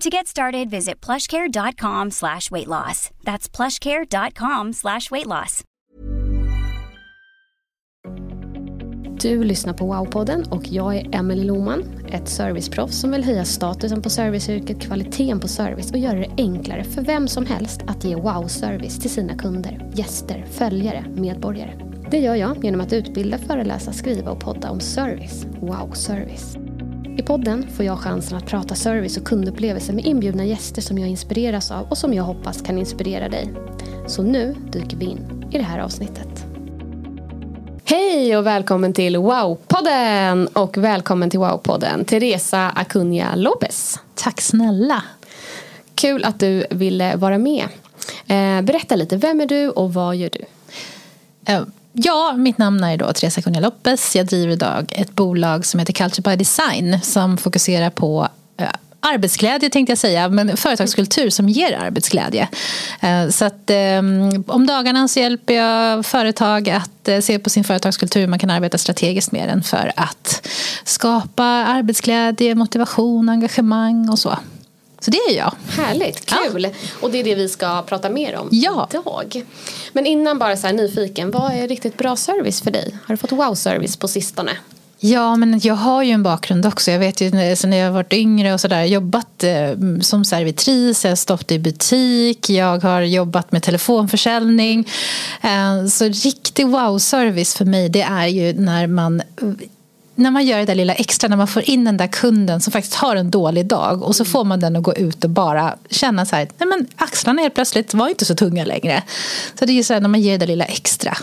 To get started, visit plushcare.com slash weight loss. That's plushcare.com slash weight loss. Du lyssnar på Wowpodden och jag är Emelie Loman, ett serviceproffs som vill höja statusen på serviceyrket, kvaliteten på service och göra det enklare för vem som helst att ge wow-service till sina kunder, gäster, följare, medborgare. Det gör jag genom att utbilda, föreläsa, skriva och podda om service. Wow-service. I podden får jag chansen att prata service och kundupplevelse med inbjudna gäster som jag inspireras av och som jag hoppas kan inspirera dig. Så nu dyker vi in i det här avsnittet. Hej och välkommen till Wow-podden och välkommen till Wow-podden Teresa Acuna Lopez. Tack snälla. Kul att du ville vara med. Eh, berätta lite, vem är du och vad gör du? Ja, mitt namn är då Teresa Cunha Lopez. Jag driver idag ett bolag som heter Culture by Design som fokuserar på eh, arbetsglädje tänkte jag säga, men företagskultur som ger arbetsglädje. Eh, så att ehm, om dagarna så hjälper jag företag att eh, se på sin företagskultur, hur man kan arbeta strategiskt med den för att skapa arbetsglädje, motivation, engagemang och så. Så det är jag. Härligt, kul. Ja. Och det är det vi ska prata mer om ja. idag. Men innan bara så här nyfiken, vad är riktigt bra service för dig? Har du fått wow-service på sistone? Ja, men jag har ju en bakgrund också. Jag vet ju sen jag varit yngre och sådär jobbat eh, som servitris, jag har stått i butik, jag har jobbat med telefonförsäljning. Eh, så riktig wow-service för mig det är ju när man när man gör det där lilla extra, när man får in den där kunden som faktiskt har en dålig dag och så får man den att gå ut och bara känna så här, nej men axlarna helt plötsligt var inte så tunga längre. Så det är ju så här när man ger det där lilla extra.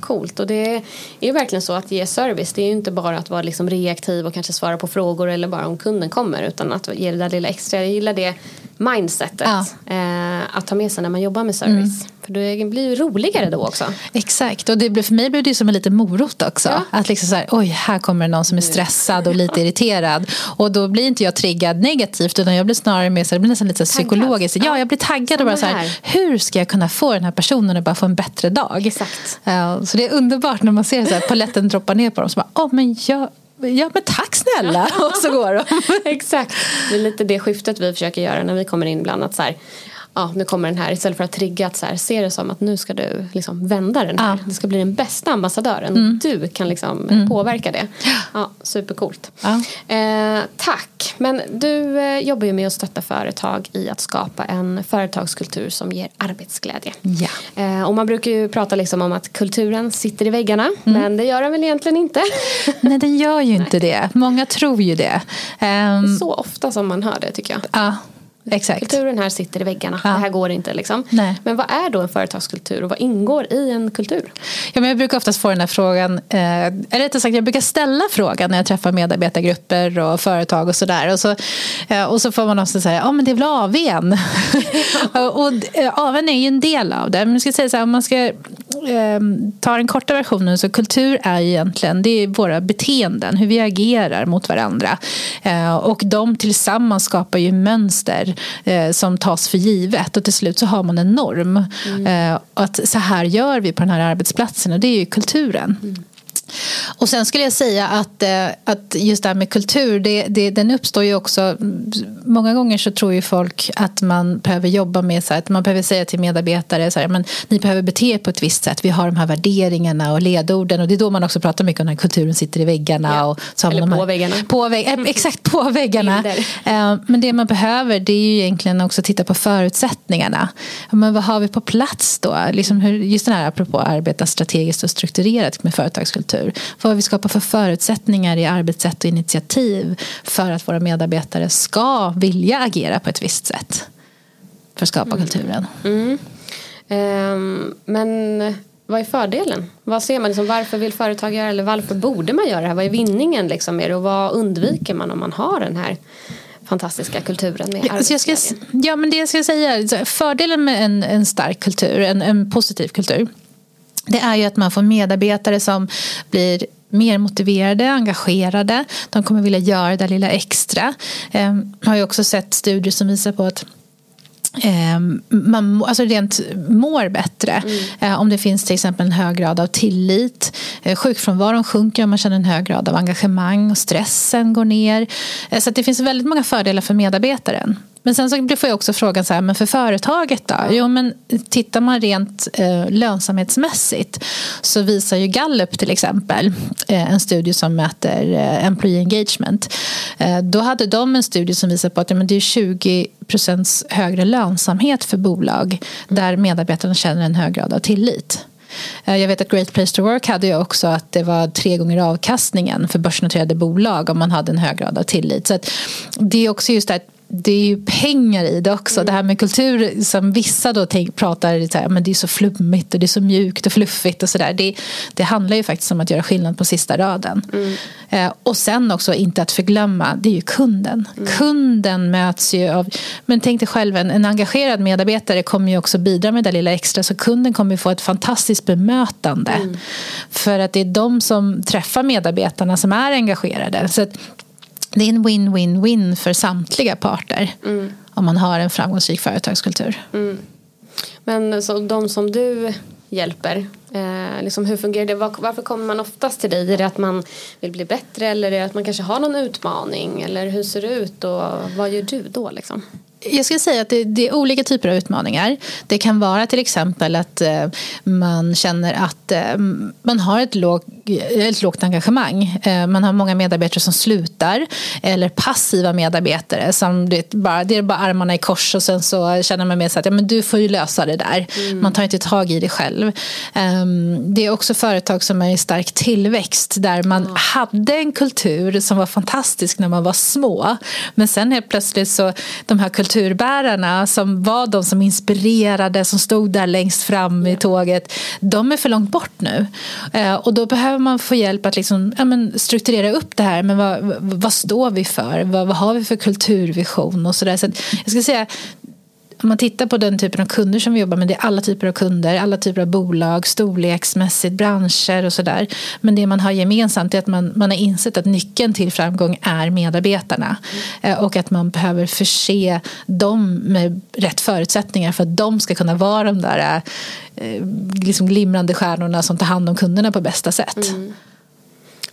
Coolt och det är ju verkligen så att ge service det är ju inte bara att vara liksom reaktiv och kanske svara på frågor eller bara om kunden kommer utan att ge det där lilla extra. Jag gillar det mindsetet ja. eh, att ta med sig när man jobbar med service. Mm. För det blir ju roligare då också. Exakt och det, för mig blev det som en liten morot också. Ja. Att liksom så här, oj här kommer det någon som är stressad och lite irriterad. Och då blir inte jag triggad negativt utan jag blir snarare mer så här, det blir nästan lite psykologiskt. Ja, jag blir taggad och bara så här, hur ska jag kunna få den här personen att bara få en bättre dag? Exakt. Uh, så det är underbart när man ser så här, paletten droppa ner på dem. Så bara, oh, men jag Ja men tack snälla och så går de. Exakt, det är lite det skiftet vi försöker göra när vi kommer in ibland. Att så här, ja, nu kommer den här. Istället för att trigga att så här, se det som att nu ska du liksom vända den här. Ja. Det ska bli den bästa ambassadören. Mm. Du kan liksom mm. påverka det. Ja, supercoolt. Ja. Eh, tack. Men du eh, jobbar ju med att stötta företag i att skapa en företagskultur som ger arbetsglädje. Ja. Eh, och man brukar ju prata liksom om att kulturen sitter i väggarna. Mm. Men det gör den väl egentligen inte. Nej, den gör ju inte det. Många tror ju det. Um, så ofta som man hör det tycker jag. Ja. Exakt. Kulturen här sitter i väggarna. Ja. Det här går inte liksom. Nej. Men vad är då en företagskultur och vad ingår i en kultur? Ja, men jag brukar oftast få den här frågan, eh, eller rättare sagt jag brukar ställa frågan när jag träffar medarbetargrupper och företag och sådär. Och så, eh, och så får man också säga, ja men det är väl AWn. och, och eh, AWn är ju en del av det. Men jag ska säga så här, om man ska eh, ta den korta versionen så kultur är egentligen det är våra beteenden, hur vi agerar mot varandra. Eh, och de tillsammans skapar ju mönster eh, som tas för givet och till slut så har man en norm. Mm. Eh, att så här gör vi på den här arbetsplatsen och det är ju kulturen. Mm. Och sen skulle jag säga att, eh, att just det här med kultur, det, det, den uppstår ju också... Många gånger så tror ju folk att man behöver jobba med så här, att man behöver säga till medarbetare så här, men ni behöver bete er på ett visst sätt. Vi har de här värderingarna och ledorden och det är då man också pratar mycket om när kulturen sitter i väggarna. Ja. Och så Eller på här, väggarna. På vägg, eh, exakt, på väggarna. Eh, men det man behöver det är ju egentligen också titta på förutsättningarna. Men vad har vi på plats då? Liksom hur, just den här apropå att arbeta strategiskt och strukturerat med företagskultur. Vad vi skapar för förutsättningar i arbetssätt och initiativ för att våra medarbetare ska vilja agera på ett visst sätt för att skapa mm. kulturen. Mm. Um, men vad är fördelen? Vad ser man? Liksom, varför vill företag göra eller varför borde man göra det här? Vad är vinningen liksom med det och vad undviker man om man har den här fantastiska kulturen med alltså jag ska, Ja, men det jag ska säga, fördelen med en, en stark kultur, en, en positiv kultur, det är ju att man får medarbetare som blir mer motiverade, engagerade. De kommer vilja göra det lilla extra. Jag ehm, har ju också sett studier som visar på att ehm, man alltså rent mår bättre mm. Eh, om det finns till exempel en hög grad av tillit. Eh, sjukfrånvaron sjunker om man känner en hög grad av engagemang och stressen går ner. Eh, så det finns väldigt många fördelar för medarbetaren. Men sen så får jag också frågan så här, men för företaget då? Jo, men tittar man rent eh, lönsamhetsmässigt så visar ju Gallup till exempel eh, en studie som mäter eh, employee engagement. Eh, då hade de en studie som visar på att ja, men det är 20 procents högre lönsamhet för bolag där medarbetarna känner en hög grad av tillit. Eh, jag vet att Great Place to Work hade ju också att det var tre gånger avkastningen för börsnoterade bolag om man hade en hög grad av tillit. Så det är också just det det är ju pengar i det också. Mm. Det här med kultur som vissa då tänk, pratar så här, men det är så flummigt och det är så mjukt och fluffigt och sådär. Det, det handlar ju faktiskt om att göra skillnad på sista raden. Mm. Eh, och sen också inte att förglömma, det är ju kunden. Mm. Kunden möts ju av, men tänk dig själv en, en engagerad medarbetare kommer ju också bidra med det lilla extra så kunden kommer ju få ett fantastiskt bemötande. Mm. För att det är de som träffar medarbetarna som är engagerade. Så att, det är en win-win-win för samtliga parter mm. om man har en framgångsrik företagskultur. Mm. Men så de som du hjälper, eh, liksom hur fungerar det? Var, varför kommer man oftast till dig? Är det att man vill bli bättre eller är det att man kanske har någon utmaning? Eller hur ser det ut och vad gör du då? Liksom? Jag skulle säga att det, det, är olika typer av utmaningar. Det kan vara till exempel att eh, man känner att eh, man har ett, låg, ett lågt engagemang. Eh, man har många medarbetare som slutar eller passiva medarbetare som det, bara, det är bara armarna i kors och sen så känner man med sig att ja, men du får ju lösa det där. Mm. Man tar inte tag i det själv. Ehm, det är också företag som är i stark tillväxt där man mm. hade en kultur som var fantastisk när man var små men sen helt plötsligt så de här kulturerna kulturbärarna som var de som inspirerade, som stod där längst fram i tåget, de är för långt bort nu. Eh, och då behöver man få hjälp att liksom, ja, men strukturera upp det här. Men vad, vad står vi för? Vad, vad har vi för kulturvision? och så där. Så jag ska säga, om man tittar på den typen av kunder som vi jobbar med, det är alla typer av kunder, alla typer av bolag, storleksmässigt, branscher och sådär. Men det man har gemensamt är att man, man har insett att nyckeln till framgång är medarbetarna. Mm. Och att man behöver förse dem med rätt förutsättningar för att de ska kunna vara de där eh, liksom glimrande stjärnorna som tar hand om kunderna på bästa sätt. Mm.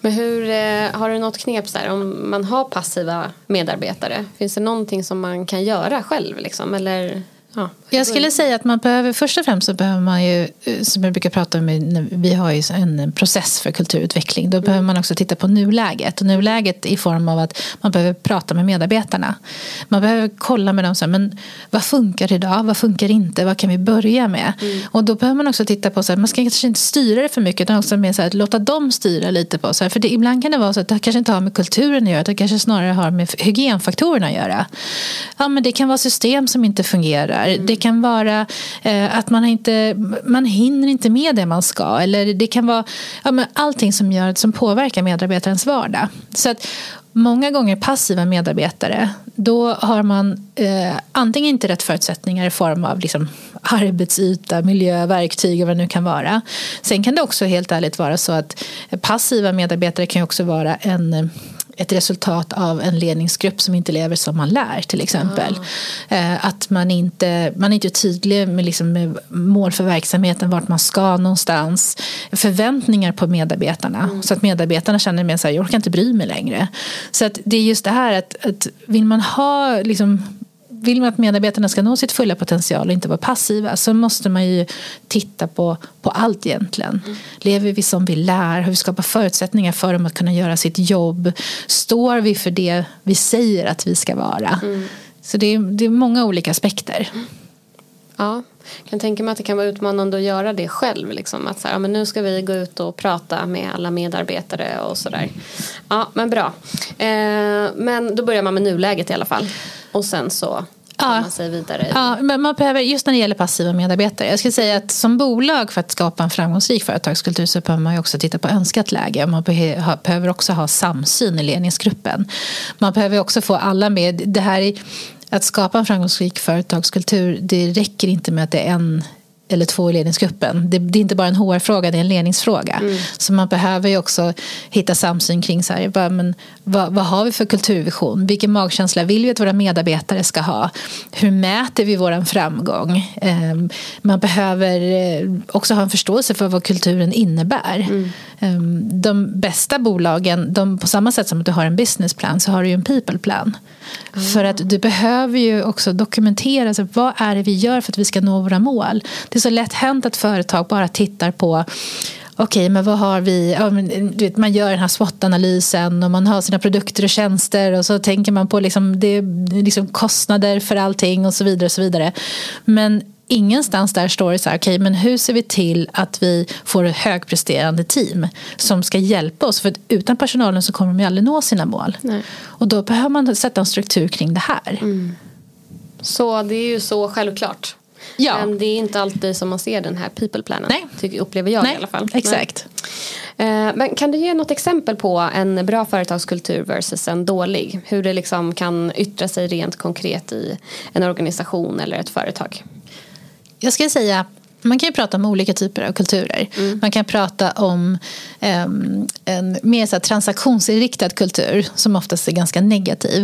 Men hur, eh, har du något knep så här, om man har passiva medarbetare? Finns det någonting som man kan göra själv liksom? Eller Ja, jag skulle säga att man behöver, först och främst så behöver man ju, som jag brukar prata om, vi har ju en process för kulturutveckling. Då mm. behöver man också titta på nuläget. Och nuläget i form av att man behöver prata med medarbetarna. Man behöver kolla med dem, så här, men vad funkar idag? Vad funkar inte? Vad kan vi börja med? Mm. Och då behöver man också titta på, så här, man ska kanske inte styra det för mycket, utan också med så här, låta dem styra lite på. Så här, för det, ibland kan det vara så att det kanske inte har med kulturen att göra, det kanske snarare har med hygienfaktorerna att göra. Ja, men det kan vara system som inte fungerar Mm. Det kan vara eh, att man, inte, man hinner inte med det man ska. Eller det kan vara ja, men allting som, gör, som påverkar medarbetarens vardag. Så att, många gånger passiva medarbetare då har man eh, antingen inte rätt förutsättningar i form av liksom, arbetsyta, miljö, verktyg och vad det nu kan vara. Sen kan det också helt ärligt vara så att passiva medarbetare kan också vara en ett resultat av en ledningsgrupp som inte lever som man lär till exempel. Eh, att man inte man är inte tydlig med, liksom, med mål för verksamheten, vart man ska någonstans. Förväntningar på medarbetarna mm. så att medarbetarna känner mer så här, jag orkar inte bry mig längre. Så att det är just det här att, att vill man ha liksom, vill man att medarbetarna ska nå sitt fulla potential och inte vara passiva så måste man ju titta på, på allt egentligen. Mm. Lever vi som vi lär? Hur vi skapar förutsättningar för dem att kunna göra sitt jobb? Står vi för det vi säger att vi ska vara? Mm. Så det är, det är många olika aspekter. Ja, jag kan tänka mig att det kan vara utmanande att göra det själv. Liksom. Att så här, ja, men nu ska vi gå ut och prata med alla medarbetare och sådär. Ja, men bra. Eh, men då börjar man med nuläget i alla fall. Och sen så tar ja. man sig vidare. Ja, men man behöver, just när det gäller passiva medarbetare. Jag skulle säga att som bolag för att skapa en framgångsrik företagskultur så behöver man också titta på önskat läge. Man behöver också ha samsyn i ledningsgruppen. Man behöver också få alla med. Det här att skapa en framgångsrik företagskultur det räcker inte med att det är en eller två i ledningsgruppen. Det, det, är inte bara en HR-fråga, det är en ledningsfråga. Mm. Så man behöver ju också hitta samsyn kring så här, bara, men, vad, vad, har vi för kulturvision? Vilken magkänsla vill vi att våra medarbetare ska ha? Hur mäter vi vår framgång? Eh, man behöver eh, också ha en förståelse för vad kulturen innebär. Mm. Eh, de bästa bolagen, de, på samma sätt som att du har en businessplan så har du ju en people plan. Mm. För att du behöver ju också dokumentera så vad är det vi gör för att vi ska nå våra mål. Det är så lätt hänt att företag bara tittar på okej, okay, men vad har vi? Ja, men, du vet, man gör den här SWOT-analysen och man har sina produkter och tjänster och så tänker man på liksom, det, liksom kostnader för allting och så vidare. Och så vidare. Men ingenstans där står det så här, okay, men hur ser vi till att vi får ett högpresterande team som ska hjälpa oss? För utan personalen så kommer de ju aldrig nå sina mål. Nej. Och då behöver man sätta en struktur kring det här. Mm. Så det är ju så självklart. Ja. Men det är inte alltid som man ser den här people-planen. Nej. upplever jag Nej, i alla fall. Exakt. Nej. Eh, men kan du ge något exempel på en bra företagskultur versus en dålig? Hur det liksom kan yttra sig rent konkret i en organisation eller ett företag? Jag skulle säga man kan ju prata om olika typer av kulturer. Mm. Man kan prata om um, en mer så transaktionsinriktad kultur som oftast är ganska negativ.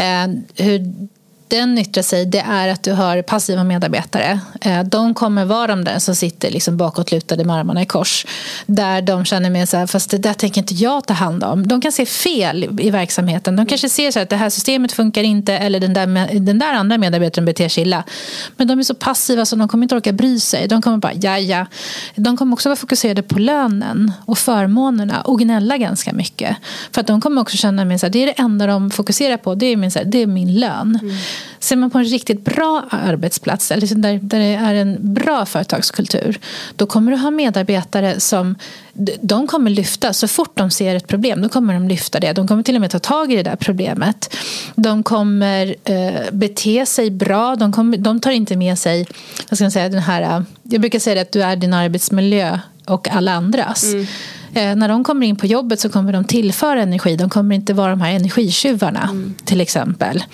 Uh, hur den yttrar sig det är att du har passiva medarbetare. Eh, de kommer vara de där som sitter liksom bakåtlutade med armarna i kors. Där de känner med så här, fast det där tänker inte jag ta hand om. De kan se fel i verksamheten. De kanske ser så att det här systemet funkar inte eller den där, den där andra medarbetaren beter sig illa. Men de är så passiva så de kommer inte orka bry sig. De kommer bara, ja ja. De kommer också vara fokuserade på lönen och förmånerna och gnälla ganska mycket. För att de kommer också känna med så här, det är det enda de fokuserar på, det är min, så här, det är min lön. Mm. Ser man på en riktigt bra arbetsplats, eller liksom där, där det är en bra företagskultur, då kommer du ha medarbetare som de kommer lyfta, så fort de ser ett problem, då kommer de lyfta det. De kommer till och med ta tag i det där problemet. De kommer eh, bete sig bra, de, kommer, de tar inte med sig, vad ska man säga, den här, eh, jag brukar säga att du är din arbetsmiljö och alla andras. Mm. Eh, när de kommer in på jobbet så kommer de tillföra energi. De kommer inte vara de här energitjuvarna mm. till exempel.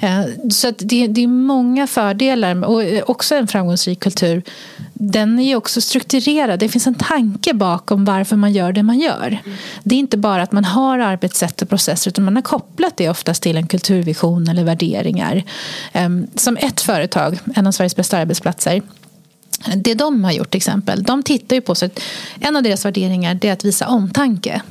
Eh, så det, det, är många fördelar och eh, också en framgångsrik kultur. Den är också strukturerad. Det finns en tanke bakom varför man gör det man gör. Mm. Det är inte bara att man har arbetssätt och processer utan man har kopplat det oftast till en kulturvision eller värderingar. Eh, som ett företag, en av Sveriges bästa arbetsplatser det de har gjort till exempel, de tittar ju på så en av deras värderingar är att visa omtanke.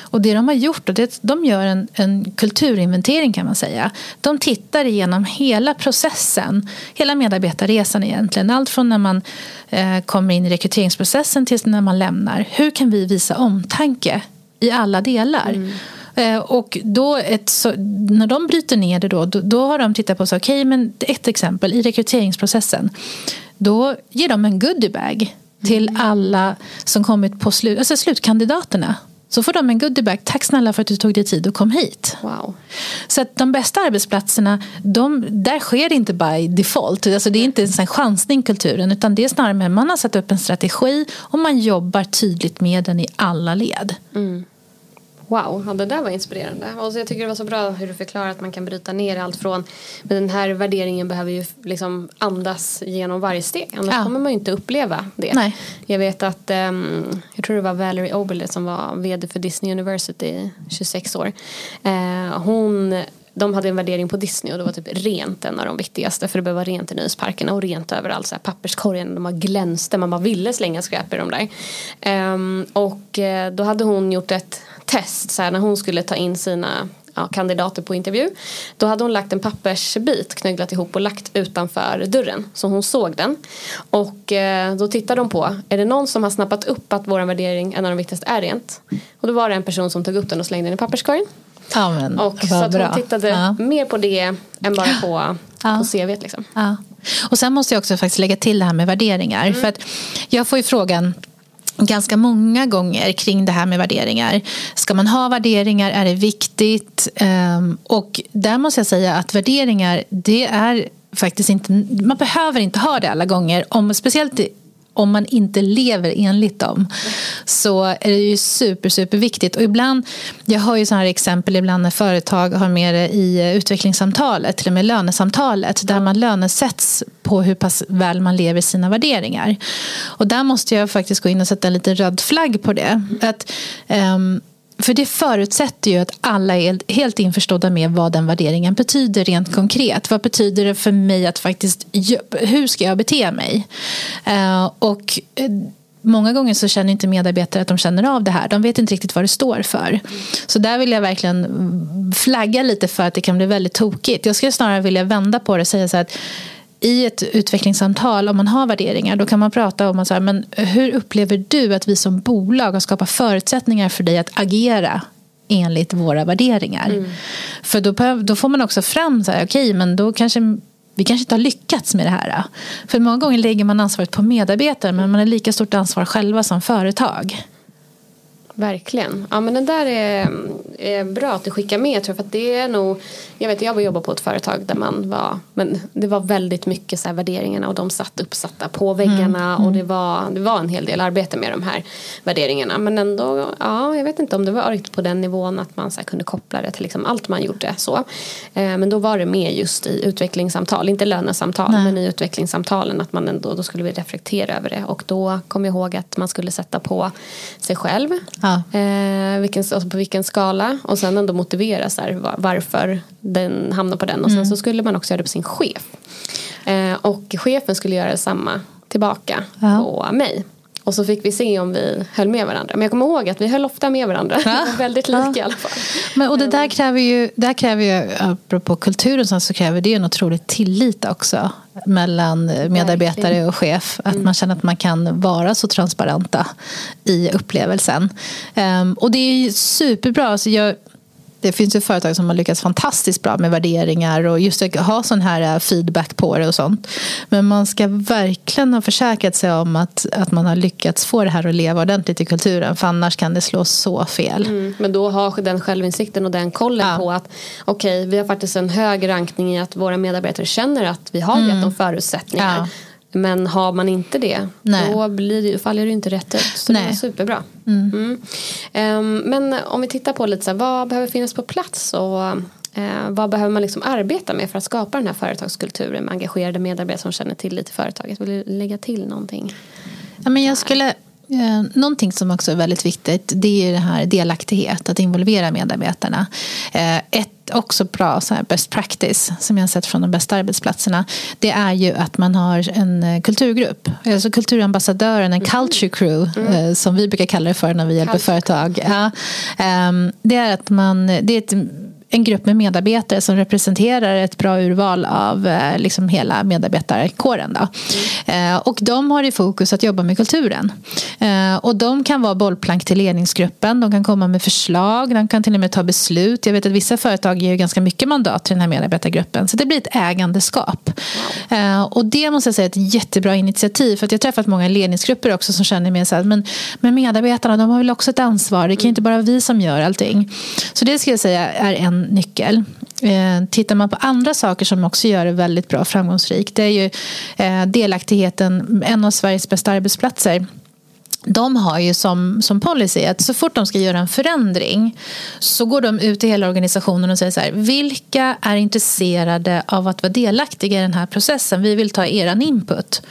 Och det de har gjort, och det, de gör en, en kulturinventering kan man säga. De tittar igenom hela processen, hela medarbetarresan egentligen. Allt från när man eh, kommer in i rekryteringsprocessen tills när man lämnar. Hur kan vi visa omtanke i alla delar? Mm. Eh, och då ett, så, när de bryter ner det då, då, då har de tittat på så, okay, men ett exempel i rekryteringsprocessen. Då ger de en goodiebag till mm. alla som kommit på slut, alltså slutkandidaterna. Så får de en goodiebag. Tack snälla för att du tog dig tid och kom hit. Wow. Så att de bästa arbetsplatserna, de, där sker det inte by default. Alltså det är inte en chansning kulturen utan det är snarare med man har satt upp en strategi och man jobbar tydligt med den i alla led. Mm. Wow, ja, det där var inspirerande. Och så jag tycker det var så bra hur du förklarar att man kan bryta ner allt från men den här värderingen behöver ju liksom andas genom varje steg annars ja. kommer man ju inte uppleva det. Nej. Jag vet att um, jag tror det var Valerie Oberle som var vd för Disney University i 26 år. Uh, hon de hade en värdering på Disney och det var typ rent en av de viktigaste för det behöver vara rent i nöjesparkerna och rent överallt. Så här, papperskorgen, de bara glänste, man bara ville slänga skräp i dem där. Um, och uh, då hade hon gjort ett test så här, när hon skulle ta in sina ja, kandidater på intervju. Då hade hon lagt en pappersbit knögglat ihop och lagt utanför dörren. Så hon såg den. Och eh, då tittade de på, är det någon som har snappat upp att vår värdering, en av de viktigaste, är rent? Och då var det en person som tog upp den och slängde den i papperskorgen. Ja, men, och så att hon tittade ja. mer på det än bara på, ja. på CVt. Liksom. Ja. Och sen måste jag också faktiskt lägga till det här med värderingar. Mm. För att jag får ju frågan ganska många gånger kring det här med värderingar. Ska man ha värderingar? Är det viktigt? Ehm, och där måste jag säga att värderingar, det är faktiskt inte, man behöver inte ha det alla gånger. Om, speciellt om man inte lever enligt dem så är det ju super, super viktigt. Och ibland, jag har ju sådana här exempel ibland när företag har med det i utvecklingssamtalet, till och med lönesamtalet, där man lönesätts på hur pass väl man lever sina värderingar. Och där måste jag faktiskt gå in och sätta en liten röd flagg på det. Att, um, för det förutsätter ju att alla är helt införstådda med vad den värderingen betyder rent konkret. Vad betyder det för mig att faktiskt, hur ska jag bete mig? Eh, och eh, Många gånger så känner inte medarbetare att de känner av det här. De vet inte riktigt vad det står för. Så där vill jag verkligen flagga lite för att det kan bli väldigt tokigt. Jag skulle snarare vilja vända på det och säga så här att i ett utvecklingssamtal, om man har värderingar, då kan man prata om att så här, men hur upplever du att vi som bolag har skapat förutsättningar för dig att agera enligt våra värderingar? Mm. För då, då, får man också fram, så här, okej, okay, men då kanske vi kanske inte har lyckats med det här. För många gånger lägger man ansvaret på medarbetare men man har lika stort ansvar själva som företag. Verkligen. Ja men det där är, är, bra att du skickar med tror jag, för att det är nog Jag vet jag jobbar på ett företag där man var Men det var väldigt mycket så här värderingarna och de satt uppsatta på väggarna mm. och det var, det var en hel del arbete med de här värderingarna men ändå Ja jag vet inte om det var riktigt på den nivån att man så kunde koppla det till liksom allt man gjorde så eh, Men då var det med just i utvecklingssamtal, inte lönesamtal Nej. men i utvecklingssamtalen att man ändå då skulle vi reflektera över det och då kom jag ihåg att man skulle sätta på sig själv Ja. Eh, vilken, alltså på vilken skala och sen ändå motivera så här, varför den hamnar på den och sen mm. så skulle man också göra det på sin chef. Eh, och chefen skulle göra samma tillbaka ja. på mig. Och så fick vi se om vi höll med varandra. Men jag kommer ihåg att vi höll ofta med varandra. Ja. väldigt lika ja. i alla fall. Men, och det där kräver ju, där kräver ju, apropå kulturen så kräver det en otrolig tillit också. Mellan medarbetare Verkligen. och chef. Att mm. man känner att man kan vara så transparenta i upplevelsen. Um, och det är superbra. Alltså jag, det finns ju företag som har lyckats fantastiskt bra med värderingar och just att ha sån här äh, feedback på det och sånt. Men man ska verkligen ha försäkrat sig om att, att man har lyckats få det här att leva ordentligt i kulturen för annars kan det slå så fel. Mm, men då har den självinsikten och den kollen ja. på att okej, okay, vi har faktiskt en hög rankning i att våra medarbetare känner att vi har gett mm. dem förutsättningar. Ja. Men har man inte det Nej. då blir det, faller det inte rätt ut. Så Nej. det är superbra. Mm. Mm. Um, men om vi tittar på lite så här, vad behöver finnas på plats och uh, vad behöver man liksom arbeta med för att skapa den här företagskulturen med engagerade medarbetare som känner till lite företaget. Vill du lägga till någonting? Ja, men jag skulle Eh, någonting som också är väldigt viktigt det är det här delaktighet, att involvera medarbetarna. Eh, ett också bra så här best practice som jag har sett från de bästa arbetsplatserna det är ju att man har en eh, kulturgrupp. Alltså kulturambassadören, en culture crew mm. som vi brukar kalla det för när vi hjälper culture. företag. Ja, ehm, det är att man, det är ett en grupp med medarbetare som representerar ett bra urval av eh, liksom hela medarbetarkåren. Då. Mm. Och de har i fokus att jobba med kulturen. Eh, och de kan vara bollplank till ledningsgruppen, de kan komma med förslag, de kan till och med ta beslut. Jag vet att vissa företag ger ganska mycket mandat till den här medarbetargruppen. Så det blir ett ägandeskap. Wow. Och det måste jag säga är ett jättebra initiativ. För att jag har träffat många ledningsgrupper också som känner mer så här, men, men medarbetarna de har väl också ett ansvar. Det kan ju inte bara vara vi som gör allting. Så det ska jag säga är en nyckel. Eh, tittar man på andra saker som också gör det väldigt bra framgångsrikt det är ju eh, delaktigheten, en av Sveriges bästa arbetsplatser de har ju som, som policy att så fort de ska göra en förändring så går de ut i hela organisationen och säger så här, vilka är intresserade av att vara delaktiga i den här processen? Vi vill ta er input.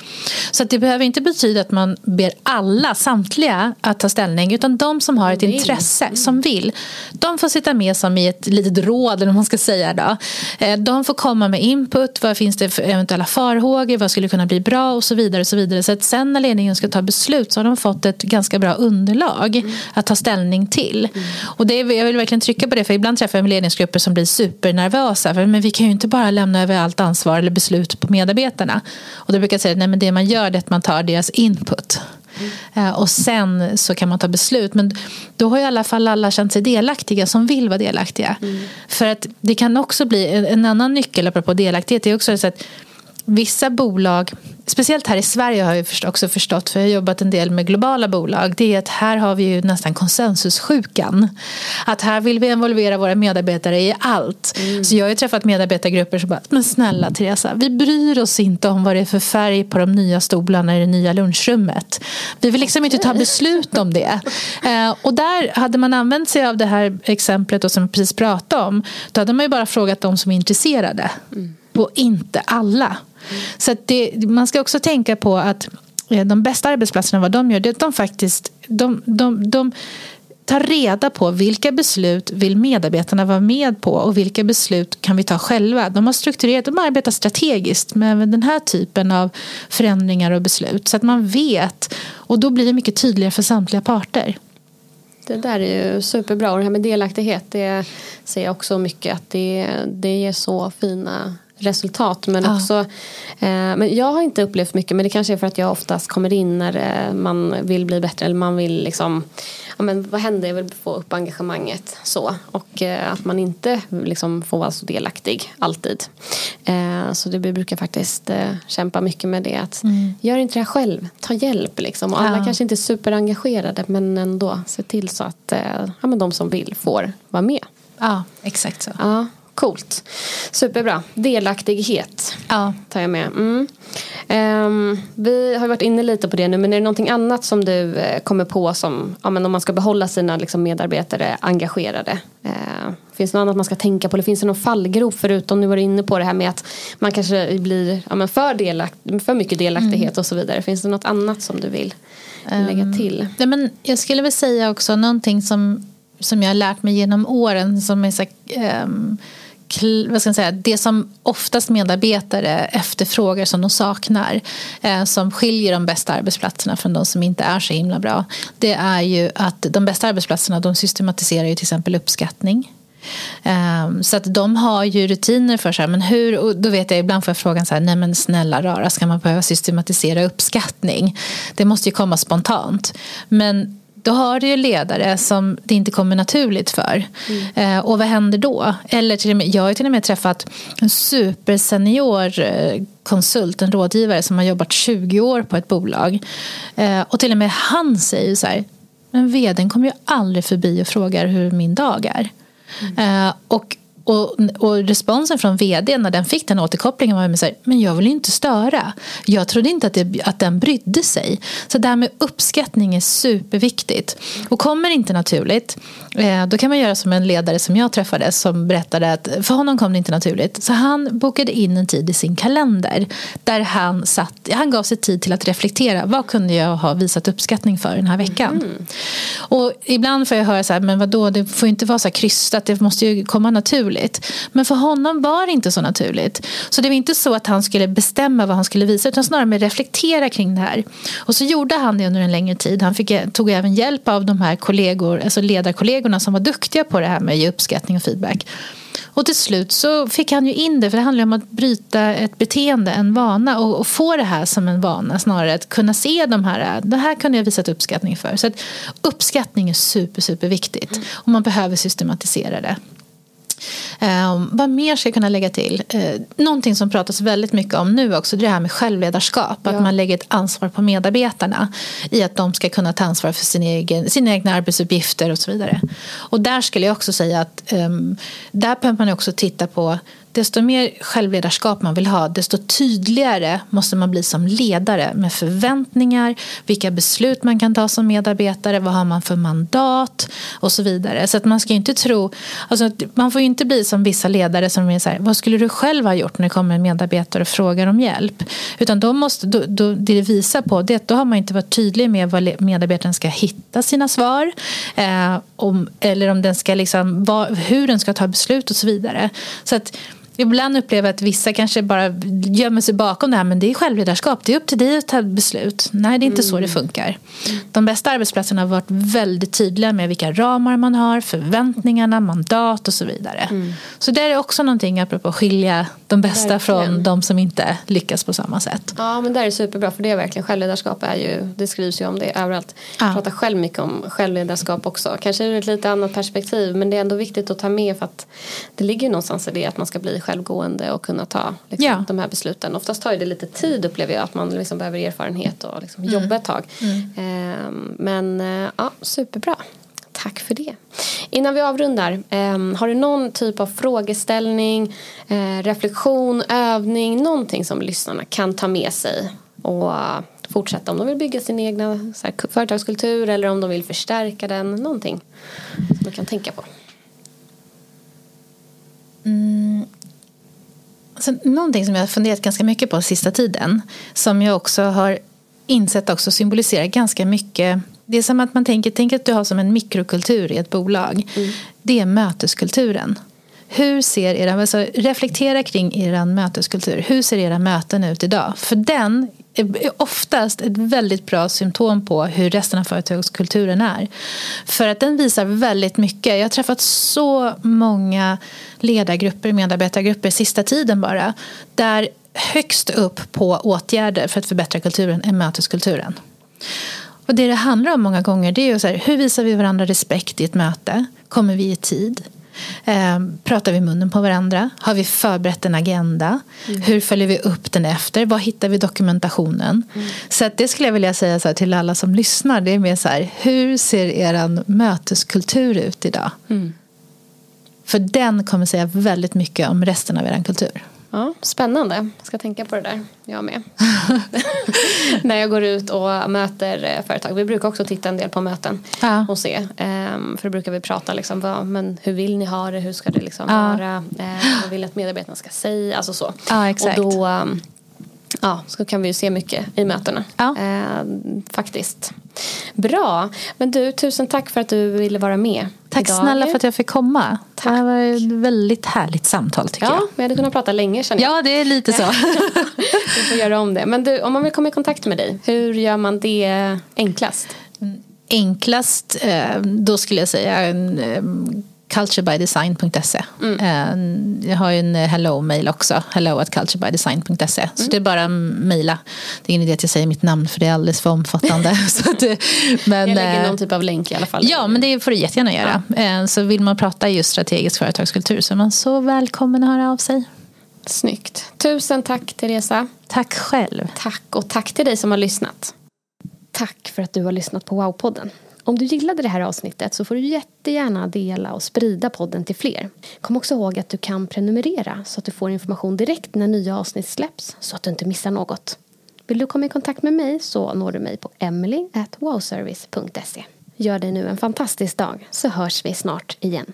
Så det behöver inte betyda att man ber alla, samtliga, att ta ställning utan de som har ett intresse, som vill, de får sitta med som i ett litet råd, eller vad man ska säga. Då. Eh, de får komma med input, vad finns det för eventuella farhågor, vad skulle kunna bli bra och så vidare. Och så vidare. Så att sen när ledningen ska ta beslut så har de fått ett ganska bra underlag mm. att ta ställning till. Mm. Och det, jag vill verkligen trycka på det, för ibland träffar jag ledningsgrupper som blir supernervösa. För, men vi kan ju inte bara lämna över allt ansvar eller beslut på medarbetarna. Och då brukar jag säga att det man gör är att man tar deras input. Mm. Och sen så kan man ta beslut. Men då har i alla fall alla känt sig delaktiga som vill vara delaktiga. Mm. För att det kan också bli en annan nyckel apropå delaktighet. Det är också så att vissa bolag, speciellt här i Sverige har jag också förstått, för jag har jobbat en del med globala bolag, det är att här har vi ju nästan konsensussjukan. Att här vill vi involvera våra medarbetare i allt. Mm. Så jag har ju träffat medarbetargrupper som bara, men snälla Teresa, vi bryr oss inte om vad det är för färg på de nya stolarna i det nya lunchrummet. Vi vill liksom inte ta beslut om det. Eh, och där hade man använt sig av det här exemplet och som vi precis pratade om, då hade man ju bara frågat de som är intresserade. Mm. Och inte alla. Så det, man ska också tänka på att eh, de bästa arbetsplatserna, vad de gör, det är att de faktiskt de, de, de tar reda på vilka beslut vill medarbetarna vara med på och vilka beslut kan vi ta själva. De har strukturerat, de arbetar strategiskt med den här typen av förändringar och beslut så att man vet och då blir det mycket tydligare för samtliga parter. Det där är ju superbra och det här med delaktighet det ser jag också mycket att det, det ger så fina resultat. Men ja. också, eh, men jag har inte upplevt mycket men det kanske är för att jag oftast kommer in när eh, man vill bli bättre eller man vill liksom ja, men vad händer, jag vill få upp engagemanget så och eh, att man inte liksom får vara så delaktig alltid. Eh, så det brukar faktiskt eh, kämpa mycket med det att mm. gör inte det själv, ta hjälp liksom och alla ja. kanske inte är superengagerade men ändå se till så att eh, ja, men de som vill får vara med. Ja, exakt så. Ja. Coolt. Superbra. Delaktighet ja. tar jag med. Mm. Um, vi har varit inne lite på det nu men är det någonting annat som du uh, kommer på som ja, men om man ska behålla sina liksom, medarbetare engagerade? Uh, finns det något annat man ska tänka på eller finns det någon fallgrop förutom nu var du inne på det här med att man kanske blir ja, men för, delakt, för mycket delaktighet mm. och så vidare. Finns det något annat som du vill um, lägga till? Ja, men jag skulle väl säga också någonting som, som jag har lärt mig genom åren som är så, um, vad ska jag säga, det som oftast medarbetare efterfrågar som de saknar eh, som skiljer de bästa arbetsplatserna från de som inte är så himla bra det är ju att de bästa arbetsplatserna de systematiserar ju till exempel uppskattning ehm, så att de har ju rutiner för sig. Men hur, och då vet jag ibland får jag frågan så här, nej men snälla rara, ska man behöva systematisera uppskattning? Det måste ju komma spontant. Men då har du ju ledare som det inte kommer naturligt för. Mm. Eh, och vad händer då? Eller till och med, jag har till och med träffat en supersenior eh, konsult, en rådgivare som har jobbat 20 år på ett bolag. Eh, och till och med han säger så här, men vdn kommer ju aldrig förbi och frågar hur min dag är. Mm. Eh, och och, och, responsen från vd när den fick den återkopplingen var så här, men jag vill inte störa. Jag trodde inte att, det, att den brydde sig. Så det här med uppskattning är superviktigt. Och kommer inte naturligt, eh, då kan man göra som en ledare som jag träffade som berättade att för honom kom det inte naturligt. Så han bokade in en tid i sin kalender där han, satt, han gav sig tid till att reflektera. Vad kunde jag ha visat uppskattning för den här veckan? Mm. Och ibland får jag höra så här, men vadå, det får inte vara så här krystat, det måste ju komma naturligt naturligt. Men för honom var det inte så naturligt. Så det var inte så att han skulle bestämma vad han skulle visa utan snarare med reflektera kring det här. Och så gjorde han det under en längre tid. Han fick, eh, tog även hjälp av de här kollegor, alltså ledarkollegorna som var duktiga på det här med att ge uppskattning och feedback. Och till slut så fick han ju in det, för det handlar om att bryta ett beteende, en vana och, och, få det här som en vana snarare. Att kunna se de här, eh, det här kunde jag visat uppskattning för. Så att uppskattning är super, super viktigt och man behöver systematisera det. Eh, vad mer ska jag kunna lägga till? Eh, någonting som pratas väldigt mycket om nu också det är det här med självledarskap. Ja. Att man lägger ett ansvar på medarbetarna i att de ska kunna ta ansvar för sin egen, sina egna arbetsuppgifter och så vidare. Och där skulle jag också säga att um, där behöver man också titta på desto mer självledarskap man vill ha, desto tydligare måste man bli som ledare med förväntningar, vilka beslut man kan ta som medarbetare, vad har man för mandat och så vidare. Så att man ska inte tro, alltså, man får inte bli som vissa ledare som är så här, vad skulle du själv ha gjort när det kommer en medarbetare och frågar om hjälp? Utan då måste, då, då, det det visar på det att då har man inte varit tydlig med var medarbetaren ska hitta sina svar. Eh, om, eller om den ska liksom, vad, hur den ska ta beslut och så vidare. Så att Ibland upplever jag att vissa kanske bara gömmer sig bakom det här men det är självledarskap. Det är upp till dig att ta beslut. Nej, det är inte mm. så det mm. funkar. De bästa arbetsplatserna har varit väldigt tydliga med vilka ramar man har, förväntningarna, mandat och så vidare. Mm. Så det är också någonting apropå att skilja de bästa verkligen. från de som inte lyckas på samma sätt. Ja, men det är superbra för det är verkligen självledarskap är ju, det skrivs ju om det överallt. Jag ja. pratar själv mycket om självledarskap också. Kanske ur ett lite annat perspektiv men det är ändå viktigt att ta med för att det ligger någonstans i det att man ska bli självgående och kunna ta liksom, ja. de här besluten. Oftast tar det lite tid upplever jag att man liksom behöver erfarenhet och liksom mm. jobba ett tag. Mm. Ehm, men eh, ja, superbra. Tack för det. Innan vi avrundar, eh, har du någon typ av frågeställning, eh, reflektion, övning, någonting som lyssnarna kan ta med sig och fortsätta om de vill bygga sin egna här, företagskultur eller om de vill förstärka den, någonting som du kan tänka på? Mm, Alltså, någonting som jag har funderat ganska mycket på sista tiden som jag också har insett också symboliserar ganska mycket det är som att man tänker, tänk att du har som en mikrokultur i ett bolag. Mm. Det är möteskulturen. Hur ser era, alltså reflektera kring er möteskultur. Hur ser era möten ut idag? För den är oftast ett väldigt bra symptom på hur resten av företagskulturen är. För att den visar väldigt mycket. Jag har träffat så många ledargrupper, medarbetargrupper sista tiden bara. Där högst upp på åtgärder för att förbättra kulturen är möteskulturen. Och det det handlar om många gånger det är ju så här, hur visar vi varandra respekt i ett möte? Kommer vi i tid? Eh, pratar vi munnen på varandra? Har vi förberett en agenda? Mm. Hur följer vi upp den efter? Var hittar vi dokumentationen? Mm. Så det skulle jag vilja säga så till alla som lyssnar. Det är mer så här, hur ser er möteskultur ut idag? Mm. För den kommer säga väldigt mycket om resten av er kultur. Ja, spännande. Jag ska tänka på det där. Jag med. När jag går ut och möter eh, företag. Vi brukar också titta en del på möten ja. och se. Um, för då brukar vi prata liksom, vad, men hur vill ni ha det? Hur ska det liksom ja. vara? Uh, vad vill att medarbetarna ska säga? Alltså så. Ja, exakt. Och då, um, ja, så kan vi ju se mycket i mötena. Ja. Eh, faktiskt. Bra. Men du, tusen tack för att du ville vara med. Tack idag. snälla för att jag fick komma. Tack. Det här var ett väldigt härligt samtal tycker ja, jag. vi hade kunnat prata länge känner jag. Ja, det är lite så. vi får göra om det. Men du, om man vill komma i kontakt med dig, hur gör man det enklast? Enklast, eh, då skulle jag säga culturebydesign.se. Mm. Eh, jag har ju en hello-mail också, hello at culturebydesign.se. Mm. Så det är bara att mejla. Det är ingen idé att jag säger mitt namn för det är alldeles för omfattande. så att, men, jag lägger eh, någon typ av länk i alla fall. Ja, men det får du jättegärna göra. Ja. Eh, så vill man prata just strategisk företagskultur så är man så välkommen att höra av sig. Snyggt. Tusen tack Teresa. Tack själv. Tack och tack till dig som har lyssnat. Tack för att du har lyssnat på Wow-podden. Om du gillade det här avsnittet så får du jättegärna dela och sprida podden till fler. Kom också ihåg att du kan prenumerera så att du får information direkt när nya avsnitt släpps så att du inte missar något. Vill du komma i kontakt med mig så når du mig på emily.wowservice.se. Gör dig nu en fantastisk dag så hörs vi snart igen.